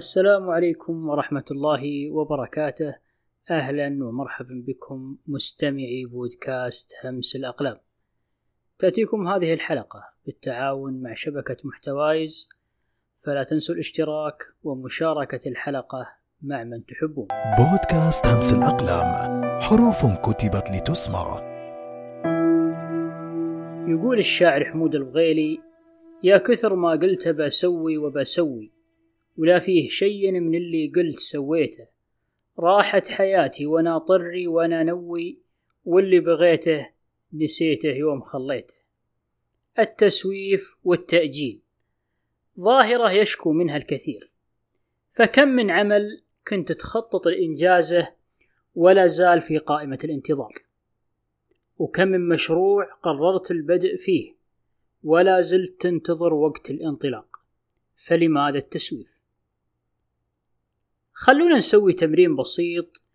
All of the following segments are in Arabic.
السلام عليكم ورحمة الله وبركاته. أهلا ومرحبا بكم مستمعي بودكاست همس الأقلام. تأتيكم هذه الحلقة بالتعاون مع شبكة محتوايز. فلا تنسوا الاشتراك ومشاركة الحلقة مع من تحبون. بودكاست همس الأقلام حروف كتبت لتسمع. يقول الشاعر حمود البغيلي يا كثر ما قلت بسوي وبسوي ولا فيه شي من اللي قلت سويته. راحت حياتي وأنا طري وأنا نوي واللي بغيته نسيته يوم خليته. التسويف والتأجيل. ظاهرة يشكو منها الكثير. فكم من عمل كنت تخطط لإنجازه ولا زال في قائمة الانتظار. وكم من مشروع قررت البدء فيه ولا زلت تنتظر وقت الانطلاق. فلماذا التسويف؟ خلونا نسوي تمرين بسيط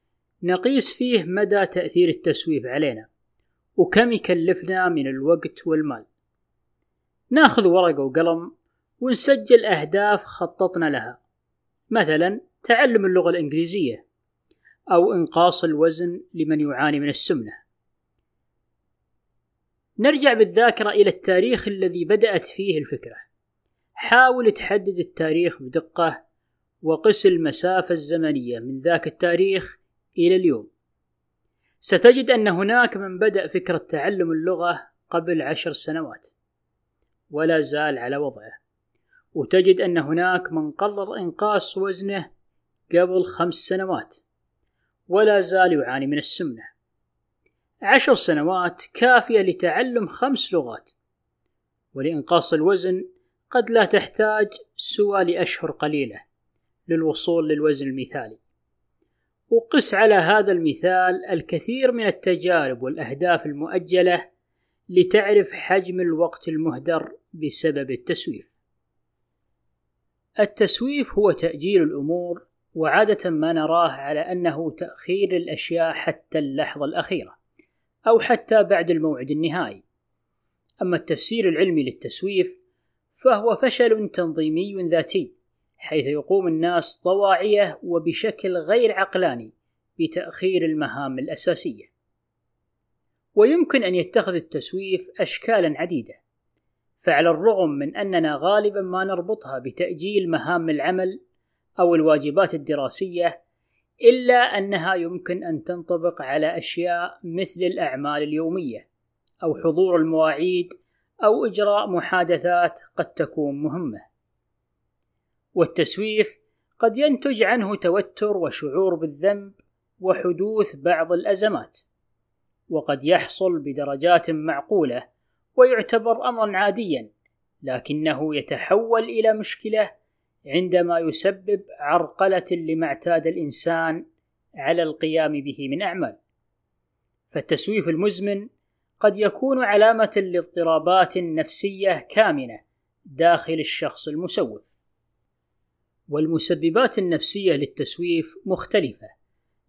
نقيس فيه مدى تأثير التسويف علينا وكم يكلفنا من الوقت والمال. ناخذ ورقة وقلم ونسجل أهداف خططنا لها. مثلا تعلم اللغة الإنجليزية أو إنقاص الوزن لمن يعاني من السمنة. نرجع بالذاكرة إلى التاريخ الذي بدأت فيه الفكرة. حاول تحدد التاريخ بدقة وقس المسافة الزمنية من ذاك التاريخ إلى اليوم. ستجد أن هناك من بدأ فكرة تعلم اللغة قبل عشر سنوات ولا زال على وضعه. وتجد أن هناك من قرر إنقاص وزنه قبل خمس سنوات ولا زال يعاني من السمنة. عشر سنوات كافية لتعلم خمس لغات ولإنقاص الوزن قد لا تحتاج سوى لأشهر قليلة. للوصول للوزن المثالي. وقس على هذا المثال الكثير من التجارب والأهداف المؤجلة لتعرف حجم الوقت المهدر بسبب التسويف. التسويف هو تأجيل الأمور وعادة ما نراه على أنه تأخير الأشياء حتى اللحظة الأخيرة أو حتى بعد الموعد النهائي. أما التفسير العلمي للتسويف فهو فشل تنظيمي ذاتي. حيث يقوم الناس طواعية وبشكل غير عقلاني بتأخير المهام الأساسية ويمكن أن يتخذ التسويف أشكالا عديدة فعلى الرغم من أننا غالبا ما نربطها بتأجيل مهام العمل أو الواجبات الدراسية إلا أنها يمكن أن تنطبق على أشياء مثل الأعمال اليومية أو حضور المواعيد أو إجراء محادثات قد تكون مهمة. والتسويف قد ينتج عنه توتر وشعور بالذنب وحدوث بعض الأزمات، وقد يحصل بدرجات معقولة ويعتبر أمرا عاديا، لكنه يتحول إلى مشكلة عندما يسبب عرقلة لما اعتاد الإنسان على القيام به من أعمال. فالتسويف المزمن قد يكون علامة لاضطرابات نفسية كامنة داخل الشخص المسوف. والمسببات النفسية للتسويف مختلفة،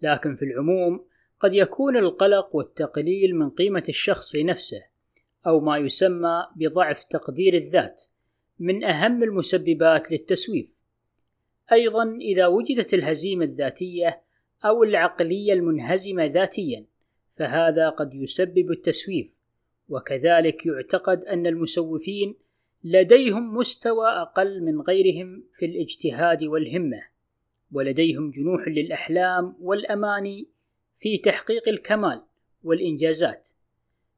لكن في العموم قد يكون القلق والتقليل من قيمة الشخص لنفسه، أو ما يسمى بضعف تقدير الذات، من أهم المسببات للتسويف. أيضا إذا وجدت الهزيمة الذاتية أو العقلية المنهزمة ذاتيا فهذا قد يسبب التسويف وكذلك يعتقد أن المسوفين لديهم مستوى أقل من غيرهم في الاجتهاد والهمة ولديهم جنوح للأحلام والأماني في تحقيق الكمال والإنجازات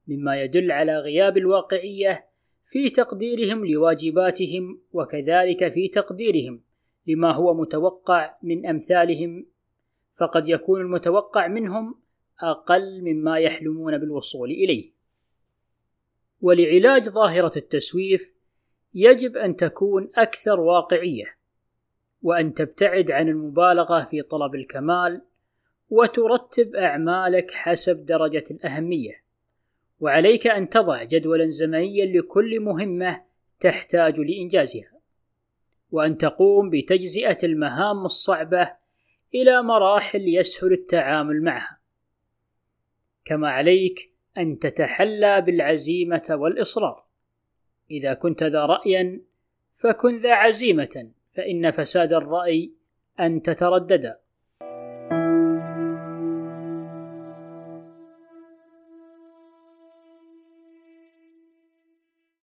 مما يدل على غياب الواقعية في تقديرهم لواجباتهم وكذلك في تقديرهم لما هو متوقع من أمثالهم فقد يكون المتوقع منهم أقل مما يحلمون بالوصول إليه. ولعلاج ظاهرة التسويف يجب أن تكون أكثر واقعية، وأن تبتعد عن المبالغة في طلب الكمال، وترتب أعمالك حسب درجة الأهمية، وعليك أن تضع جدولا زمنيا لكل مهمة تحتاج لإنجازها. وأن تقوم بتجزئة المهام الصعبة إلى مراحل يسهل التعامل معها. كما عليك أن تتحلى بالعزيمة والإصرار. إذا كنت ذا رأيا فكن ذا عزيمة، فإن فساد الرأي أن تترددا